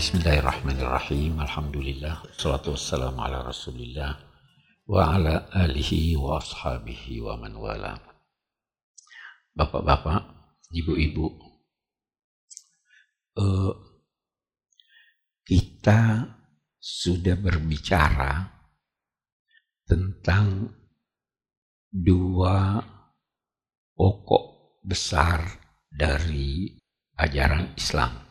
Bismillahirrahmanirrahim. Alhamdulillah. Salatu wassalamu ala rasulillah. Wa ala alihi wa ashabihi wa man wala. Bapak-bapak, ibu-ibu. Uh, kita sudah berbicara tentang dua pokok besar dari ajaran Islam.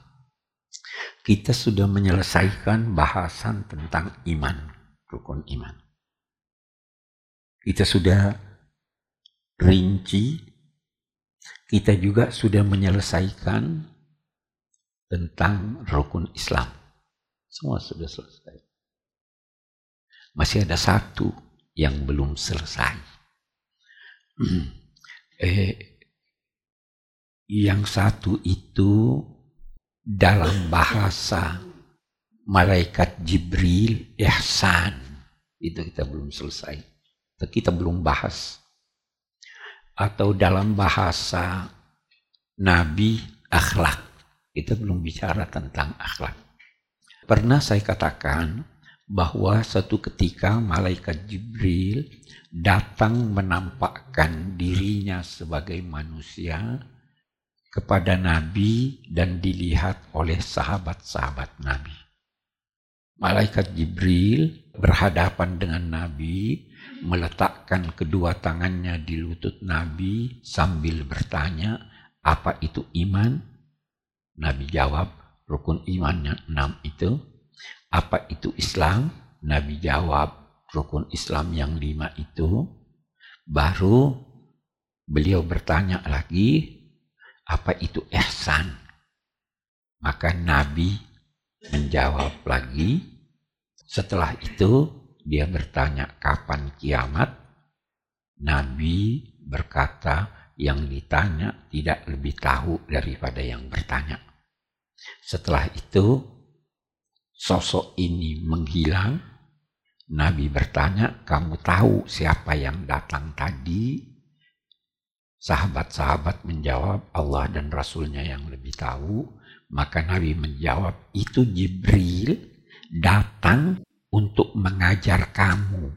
Kita sudah menyelesaikan bahasan tentang iman, rukun iman. Kita sudah rinci, kita juga sudah menyelesaikan tentang rukun Islam. Semua sudah selesai. Masih ada satu yang belum selesai. eh, yang satu itu dalam bahasa malaikat Jibril ihsan itu kita belum selesai. Kita belum bahas. Atau dalam bahasa Nabi akhlak. Kita belum bicara tentang akhlak. Pernah saya katakan bahwa satu ketika malaikat Jibril datang menampakkan dirinya sebagai manusia kepada Nabi dan dilihat oleh sahabat-sahabat Nabi. Malaikat Jibril berhadapan dengan Nabi, meletakkan kedua tangannya di lutut Nabi sambil bertanya, apa itu iman? Nabi jawab, rukun imannya enam itu. Apa itu Islam? Nabi jawab, rukun Islam yang lima itu. Baru beliau bertanya lagi, apa itu ihsan? Maka Nabi menjawab lagi. Setelah itu dia bertanya kapan kiamat? Nabi berkata yang ditanya tidak lebih tahu daripada yang bertanya. Setelah itu sosok ini menghilang. Nabi bertanya, kamu tahu siapa yang datang tadi? Sahabat-sahabat menjawab Allah dan Rasulnya yang lebih tahu. Maka Nabi menjawab itu Jibril datang untuk mengajar kamu.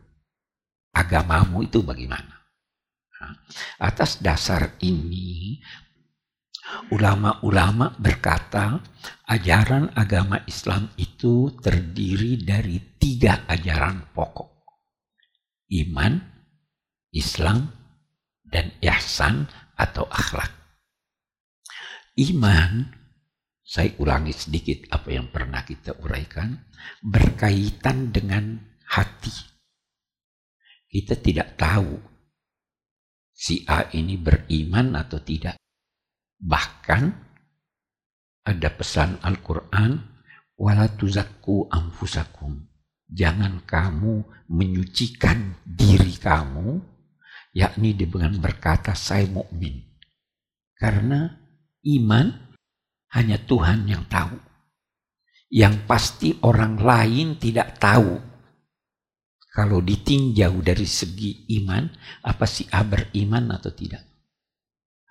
Agamamu itu bagaimana? Nah, atas dasar ini ulama-ulama berkata ajaran agama Islam itu terdiri dari tiga ajaran pokok. Iman, Islam, dan ihsan atau akhlak. Iman, saya ulangi sedikit apa yang pernah kita uraikan, berkaitan dengan hati. Kita tidak tahu si A ini beriman atau tidak. Bahkan ada pesan Al-Quran, wala tuzakku anfusakum. Jangan kamu menyucikan diri kamu yakni dengan berkata saya mukmin. Karena iman hanya Tuhan yang tahu. Yang pasti orang lain tidak tahu. Kalau ditinjau dari segi iman, apa si A beriman atau tidak?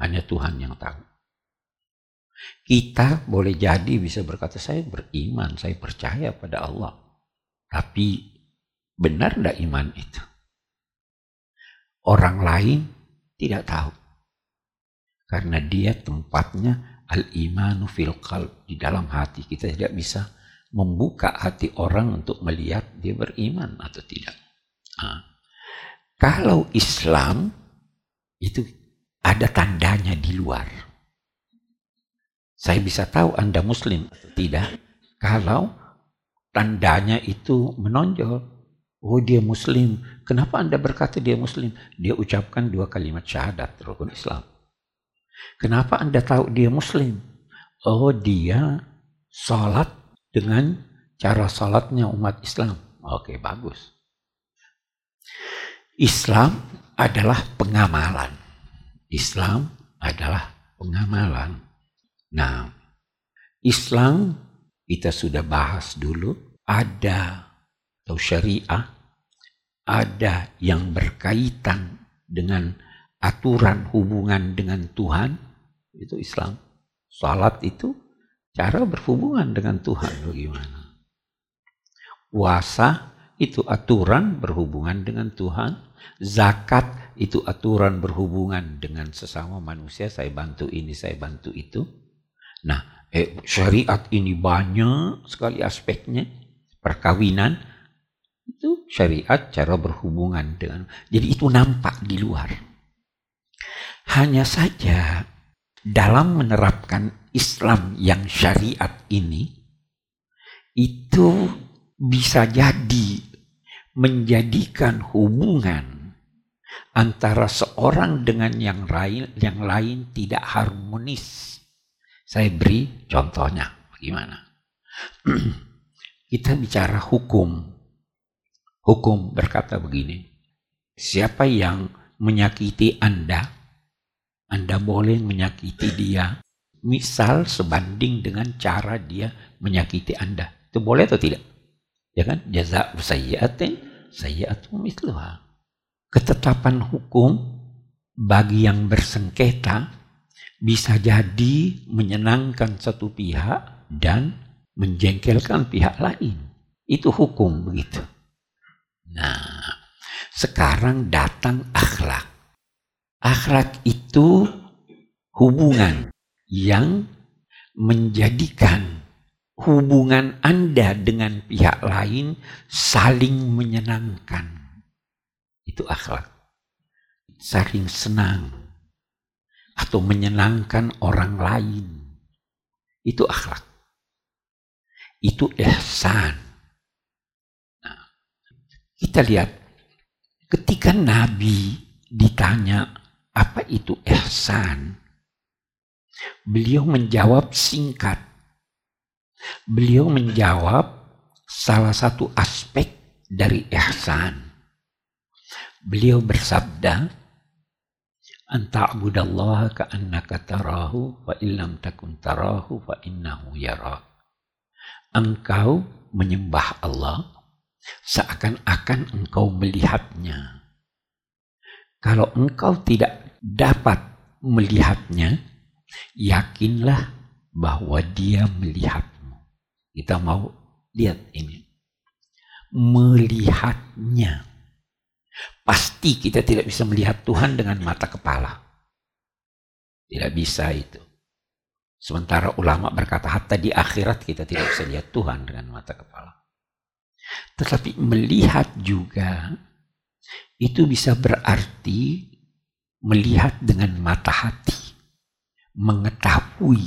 Hanya Tuhan yang tahu. Kita boleh jadi bisa berkata, saya beriman, saya percaya pada Allah. Tapi benar tidak iman itu? Orang lain tidak tahu. Karena dia tempatnya al-imanu fil qalb di dalam hati. Kita tidak bisa membuka hati orang untuk melihat dia beriman atau tidak. Nah, kalau Islam itu ada tandanya di luar. Saya bisa tahu Anda muslim atau tidak kalau tandanya itu menonjol. Oh dia muslim. Kenapa anda berkata dia muslim? Dia ucapkan dua kalimat syahadat rukun Islam. Kenapa anda tahu dia muslim? Oh dia sholat dengan cara sholatnya umat Islam. Oke bagus. Islam adalah pengamalan. Islam adalah pengamalan. Nah, Islam kita sudah bahas dulu. Ada atau syariah ada yang berkaitan dengan aturan hubungan dengan Tuhan itu Islam. Salat itu Cara berhubungan dengan Tuhan bagaimana? Puasa itu aturan berhubungan dengan Tuhan. Zakat itu aturan berhubungan dengan sesama manusia. Saya bantu ini, saya bantu itu. Nah, eh, syariat ini banyak sekali aspeknya. Perkawinan itu syariat cara berhubungan dengan. Jadi itu nampak di luar. Hanya saja dalam menerapkan Islam yang syariat ini itu bisa jadi menjadikan hubungan antara seorang dengan yang lain yang lain tidak harmonis. Saya beri contohnya bagaimana? Kita bicara hukum. Hukum berkata begini. Siapa yang menyakiti Anda, Anda boleh menyakiti dia misal sebanding dengan cara dia menyakiti Anda. Itu boleh atau tidak? Ya kan? Jaza sayyiatin sayyiatun misluha. Ketetapan hukum bagi yang bersengketa bisa jadi menyenangkan satu pihak dan menjengkelkan pihak lain. Itu hukum begitu. Nah, sekarang datang akhlak. Akhlak itu hubungan yang menjadikan hubungan Anda dengan pihak lain saling menyenangkan. Itu akhlak. Saling senang atau menyenangkan orang lain. Itu akhlak. Itu ihsan. Kita lihat ketika Nabi ditanya apa itu ihsan, Beliau menjawab singkat. Beliau menjawab salah satu aspek dari ihsan. Beliau bersabda, Anta'budallaha ka'annaka tarahu fa illam takun tarahu fa innahu yara. Engkau menyembah Allah seakan-akan engkau melihatnya. Kalau engkau tidak dapat melihatnya, Yakinlah bahwa dia melihatmu. Kita mau lihat ini. Melihatnya. Pasti kita tidak bisa melihat Tuhan dengan mata kepala. Tidak bisa itu. Sementara ulama berkata, hatta di akhirat kita tidak bisa lihat Tuhan dengan mata kepala. Tetapi melihat juga itu bisa berarti melihat dengan mata hati mengetahui,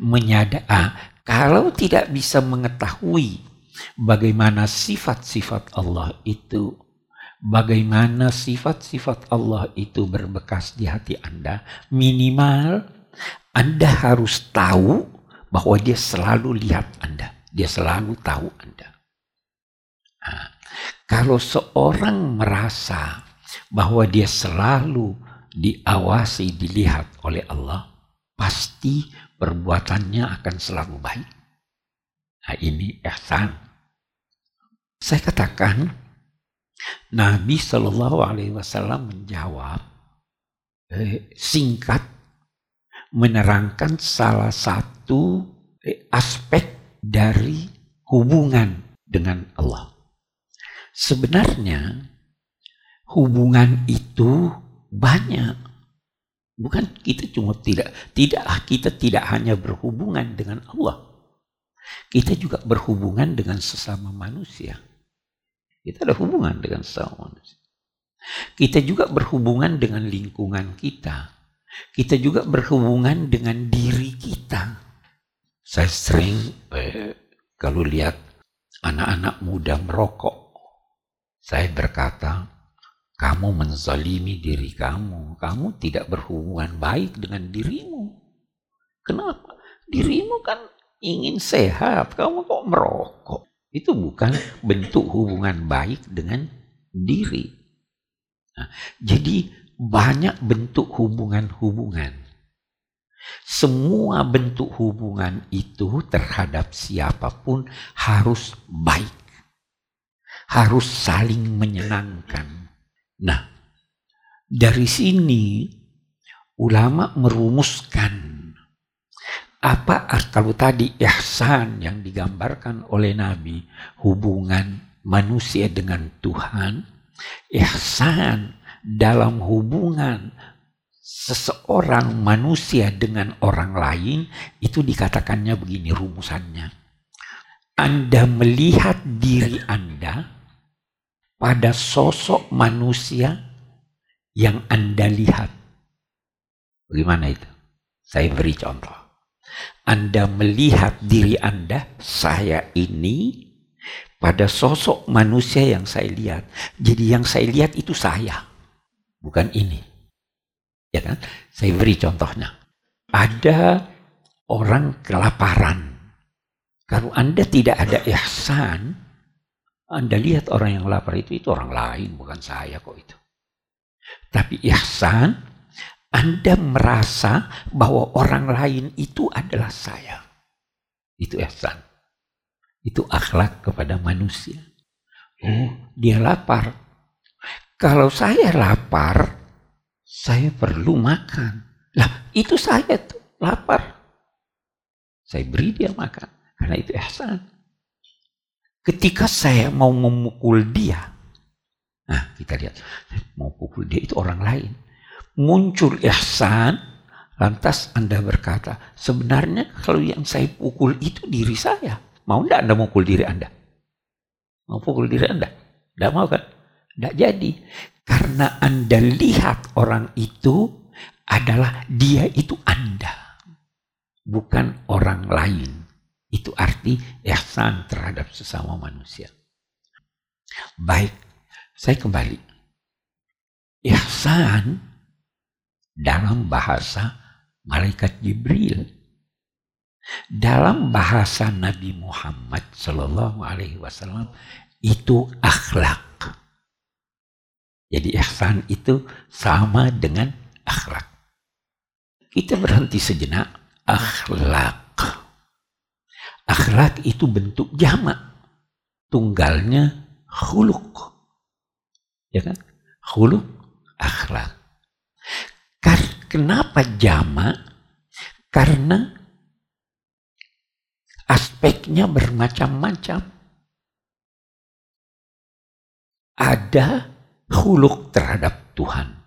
menyadari. Ah, kalau tidak bisa mengetahui bagaimana sifat-sifat Allah itu, bagaimana sifat-sifat Allah itu berbekas di hati Anda, minimal Anda harus tahu bahwa dia selalu lihat Anda, dia selalu tahu Anda. Nah, kalau seorang merasa bahwa dia selalu diawasi, dilihat oleh Allah, pasti perbuatannya akan selalu baik. Nah ini ihsan. Saya katakan, Nabi Shallallahu Alaihi Wasallam menjawab eh, singkat menerangkan salah satu eh, aspek dari hubungan dengan Allah. Sebenarnya hubungan itu banyak. Bukan kita cuma tidak tidak kita tidak hanya berhubungan dengan Allah. Kita juga berhubungan dengan sesama manusia. Kita ada hubungan dengan sesama manusia. Kita juga berhubungan dengan lingkungan kita. Kita juga berhubungan dengan diri kita. Saya sering eh, kalau lihat anak-anak muda merokok, saya berkata, kamu menzalimi diri kamu. Kamu tidak berhubungan baik dengan dirimu. Kenapa? Dirimu kan ingin sehat. Kamu kok merokok? Itu bukan bentuk hubungan baik dengan diri. Nah, jadi banyak bentuk hubungan-hubungan. Semua bentuk hubungan itu terhadap siapa pun harus baik. Harus saling menyenangkan Nah, dari sini ulama merumuskan Apa kalau tadi ihsan yang digambarkan oleh Nabi hubungan manusia dengan Tuhan, ihsan dalam hubungan seseorang manusia dengan orang lain itu dikatakannya begini rumusannya. Anda melihat diri Anda pada sosok manusia yang Anda lihat. Bagaimana itu? Saya beri contoh. Anda melihat diri Anda, saya ini pada sosok manusia yang saya lihat. Jadi yang saya lihat itu saya, bukan ini. Ya kan? Saya beri contohnya. Ada orang kelaparan. Kalau Anda tidak ada ihsan, Anda lihat orang yang lapar itu, itu orang lain, bukan saya kok itu. Tapi ihsan, Anda merasa bahwa orang lain itu adalah saya. Itu ihsan. Itu akhlak kepada manusia. Oh, dia lapar. Kalau saya lapar, saya perlu makan. Lah, itu saya tuh lapar. Saya beri dia makan. Karena itu ihsan. Ketika saya mau memukul dia. Nah, kita lihat. Mau pukul dia itu orang lain. Muncul ihsan. Lantas Anda berkata, sebenarnya kalau yang saya pukul itu diri saya. Mau enggak Anda mukul diri Anda? Mau pukul diri Anda? Enggak mau kan? Enggak jadi. Karena Anda lihat orang itu adalah dia itu Anda. Bukan orang lain. Itu arti ihsan terhadap sesama manusia. Baik, saya kembali. Ihsan dalam bahasa malaikat Jibril. Dalam bahasa Nabi Muhammad Sallallahu Alaihi Wasallam itu akhlak. Jadi ihsan itu sama dengan akhlak. Kita berhenti sejenak. Akhlak. Akhlak itu bentuk jamak. Tunggalnya khuluk. Ya kan? Khuluk, akhlak. Kenapa jamak? Karena aspeknya bermacam-macam. Ada huluk terhadap Tuhan.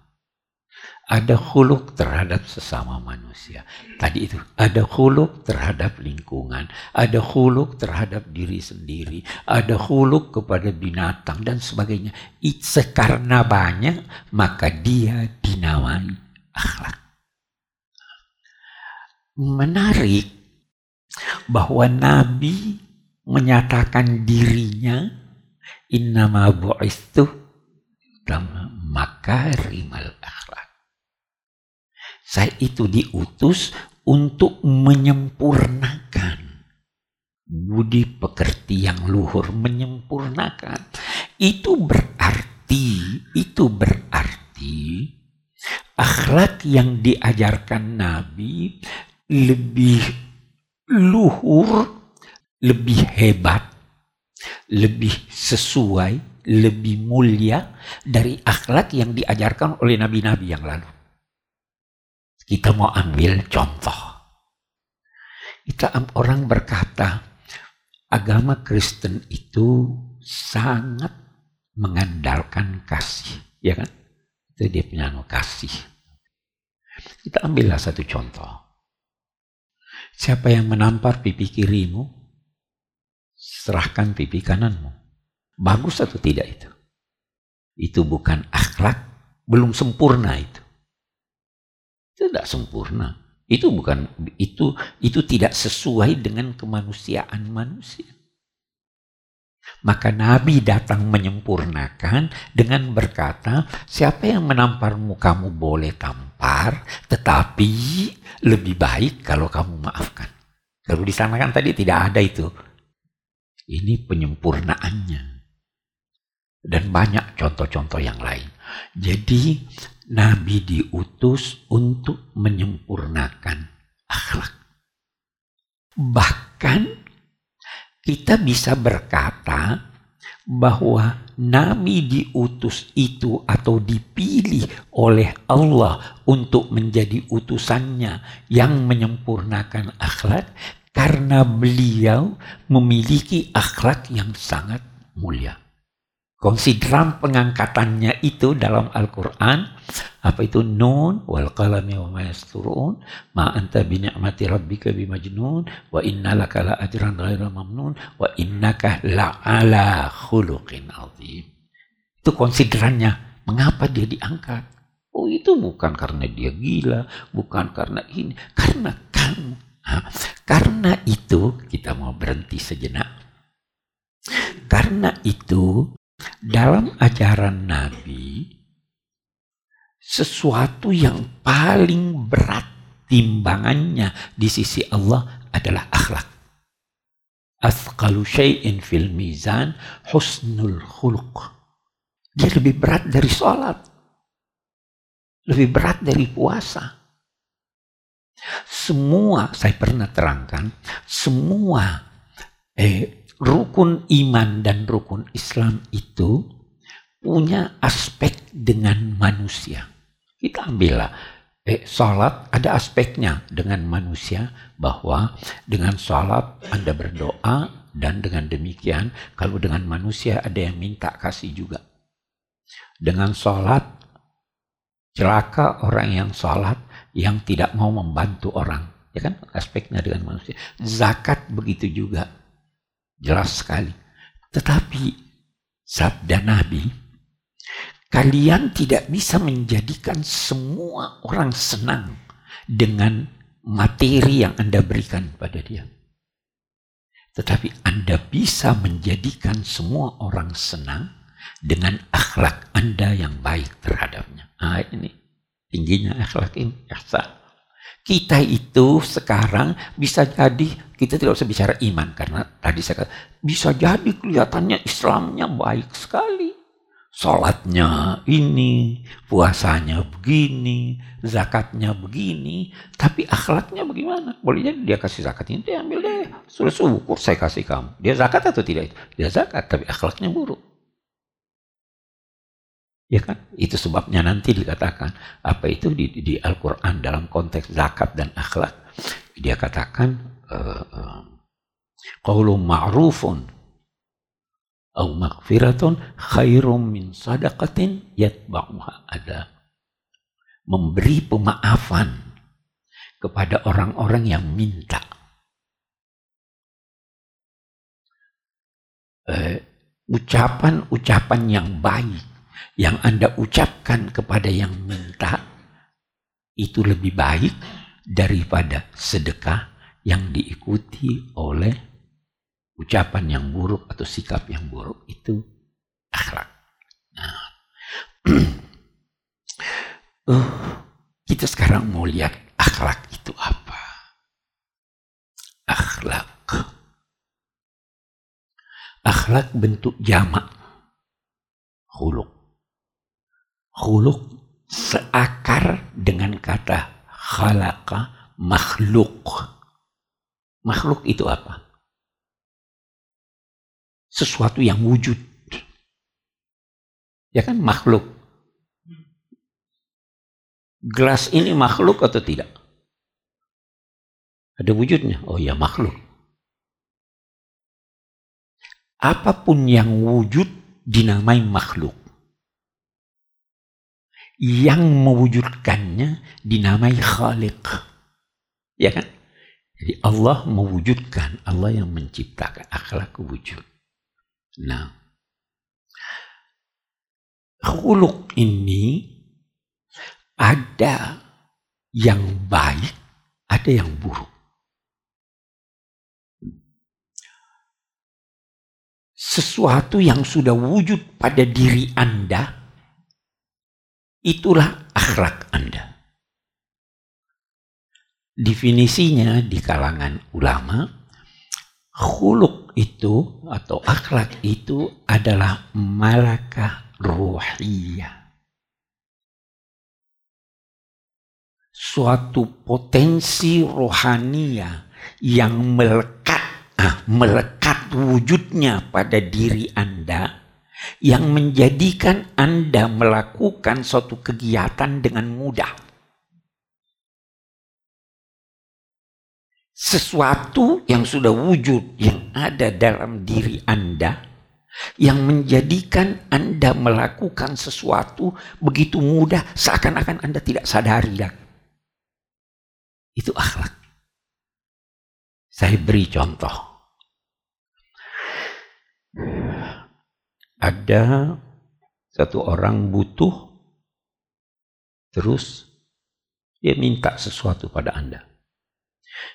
Ada huluk terhadap sesama manusia. Tadi itu, ada huluk terhadap lingkungan. Ada huluk terhadap diri sendiri. Ada huluk kepada binatang dan sebagainya. Karena banyak, maka dia dinamai akhlak. Menarik bahwa Nabi menyatakan dirinya innama bu'istu makarimal akhlak. Saya itu diutus untuk menyempurnakan budi pekerti yang luhur menyempurnakan. Itu berarti, itu berarti akhlak yang diajarkan Nabi lebih luhur, lebih hebat, lebih sesuai lebih mulia dari akhlak yang diajarkan oleh nabi-nabi yang lalu. Kita mau ambil contoh. Kita orang berkata agama Kristen itu sangat mengandalkan kasih, ya kan? Itu dia punya kasih. Kita ambillah satu contoh. Siapa yang menampar pipi kirimu, serahkan pipi kananmu. Bagus atau tidak itu? Itu bukan akhlak, belum sempurna itu. Itu tidak sempurna. Itu bukan itu itu tidak sesuai dengan kemanusiaan manusia. Maka Nabi datang menyempurnakan dengan berkata, siapa yang menamparmu kamu boleh tampar, tetapi lebih baik kalau kamu maafkan. Kalau di sana kan tadi tidak ada itu. Ini penyempurnaannya dan banyak contoh-contoh yang lain. Jadi Nabi diutus untuk menyempurnakan akhlak. Bahkan kita bisa berkata bahwa nabi diutus itu atau dipilih oleh Allah untuk menjadi utusannya yang menyempurnakan akhlak karena beliau memiliki akhlak yang sangat mulia. Konsideran pengangkatannya itu dalam Al-Quran. Apa itu? Nun wal qalami wa ma yasturun. Ma anta bi ni'mati rabbika bi majnun. Wa inna laka la ajran ghaira mamnun. Wa innaka la ala khuluqin azim. Itu konsiderannya. Mengapa dia diangkat? Oh itu bukan karena dia gila. Bukan karena ini. Karena kamu. Nah, karena itu kita mau berhenti sejenak. Karena itu dalam ajaran Nabi, sesuatu yang paling berat timbangannya di sisi Allah adalah akhlak. Asqalu syai'in fil mizan husnul khuluq. Dia lebih berat dari sholat. Lebih berat dari puasa. Semua, saya pernah terangkan, semua eh, rukun iman dan rukun Islam itu punya aspek dengan manusia. Kita ambillah eh, salat ada aspeknya dengan manusia bahwa dengan salat Anda berdoa dan dengan demikian kalau dengan manusia ada yang minta kasih juga. Dengan salat celaka orang yang salat yang tidak mau membantu orang. Ya kan aspeknya dengan manusia. Zakat begitu juga Jelas sekali. Tetapi sabda Nabi, kalian tidak bisa menjadikan semua orang senang dengan materi yang Anda berikan pada dia. Tetapi Anda bisa menjadikan semua orang senang dengan akhlak Anda yang baik terhadapnya. Nah ini tingginya akhlak ini. Ihsan. Kita itu sekarang bisa jadi kita tidak usah bicara iman karena tadi saya kata bisa jadi kelihatannya Islamnya baik sekali. Sholatnya ini, puasanya begini, zakatnya begini, tapi akhlaknya bagaimana? Boleh jadi dia kasih zakat ini, dia ambil deh. Sudah syukur saya kasih kamu. Dia zakat atau tidak? Dia zakat, tapi akhlaknya buruk. Ya kan? Itu sebabnya nanti dikatakan apa itu di, di Al-Qur'an dalam konteks zakat dan akhlak. Dia katakan uh, uh, qaulun ma'rufun au maghfiratun khairum min sadaqatin yatba'uha ada. Memberi pemaafan kepada orang-orang yang minta. ucapan-ucapan uh, yang baik yang Anda ucapkan kepada yang minta itu lebih baik daripada sedekah yang diikuti oleh ucapan yang buruk atau sikap yang buruk itu akhlak. Nah, uh, kita sekarang mau lihat akhlak itu apa? Akhlak. Akhlak bentuk jamak. Huluk. Khuluk seakar dengan kata khalaqa makhluk. Makhluk itu apa? Sesuatu yang wujud. Ya kan makhluk. Gelas ini makhluk atau tidak? Ada wujudnya. Oh ya makhluk. Apa pun yang wujud dinamai makhluk yang mewujudkannya dinamai Khaliq. Ya kan? Jadi Allah mewujudkan, Allah yang menciptakan akhlak wujud. Nah, khuluk ini ada yang baik, ada yang buruk. Sesuatu yang sudah wujud pada diri Anda Itulah akhlak Anda. Definisinya di kalangan ulama, khuluk itu atau akhlak itu adalah malakah ruhiyah. Suatu potensi rohania yang melekat, ah, melekat wujudnya pada diri Anda yang menjadikan Anda melakukan suatu kegiatan dengan mudah. Sesuatu yang sudah wujud yang ada dalam diri Anda yang menjadikan Anda melakukan sesuatu begitu mudah seakan-akan Anda tidak sadari lagi. Itu akhlak. Saya beri contoh. Ada satu orang butuh, terus dia minta sesuatu pada Anda.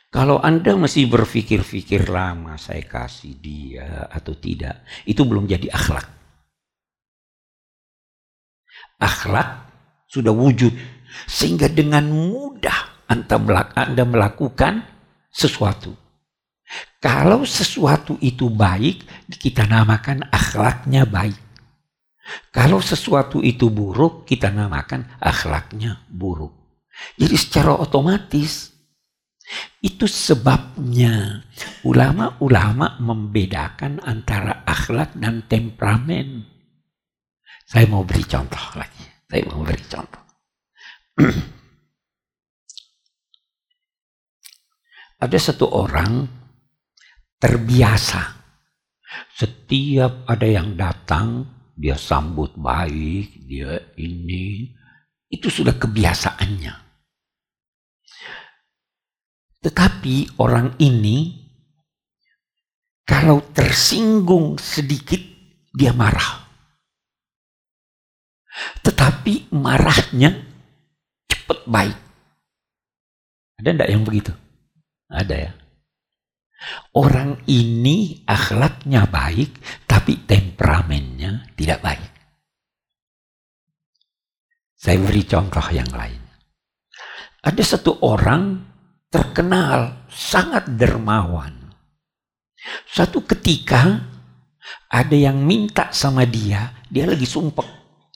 Kalau Anda masih berpikir-pikir lama saya kasih dia atau tidak, itu belum jadi akhlak. Akhlak sudah wujud sehingga dengan mudah Anda melakukan sesuatu. Kalau sesuatu itu baik, kita namakan akhlaknya baik. Kalau sesuatu itu buruk, kita namakan akhlaknya buruk. Jadi secara otomatis itu sebabnya ulama-ulama membedakan antara akhlak dan temperamen. Saya mau beri contoh lagi. Saya mau beri contoh. Ada satu orang terbiasa. Setiap ada yang datang, dia sambut baik, dia ini. Itu sudah kebiasaannya. Tetapi orang ini, kalau tersinggung sedikit, dia marah. Tetapi marahnya cepat baik. Ada enggak yang begitu? Ada ya. Orang ini akhlaknya baik, tapi temperamennya tidak baik. Saya beri contoh yang lain. Ada satu orang terkenal sangat dermawan. Suatu ketika ada yang minta sama dia, dia lagi sumpah,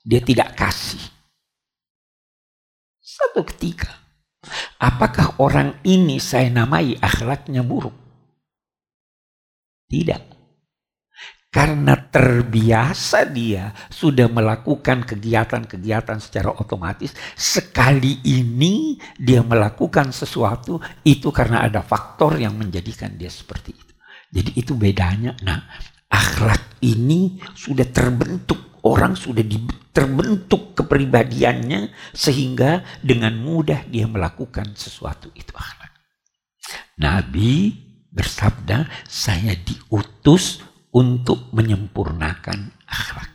dia tidak kasih. Satu ketika, apakah orang ini saya namai akhlaknya buruk? Tidak. Karena terbiasa dia sudah melakukan kegiatan-kegiatan secara otomatis. Sekali ini dia melakukan sesuatu itu karena ada faktor yang menjadikan dia seperti itu. Jadi itu bedanya. Nah akhlak ini sudah terbentuk. Orang sudah terbentuk kepribadiannya sehingga dengan mudah dia melakukan sesuatu itu akhlak. Nabi bersabda, saya diutus untuk menyempurnakan akhlak.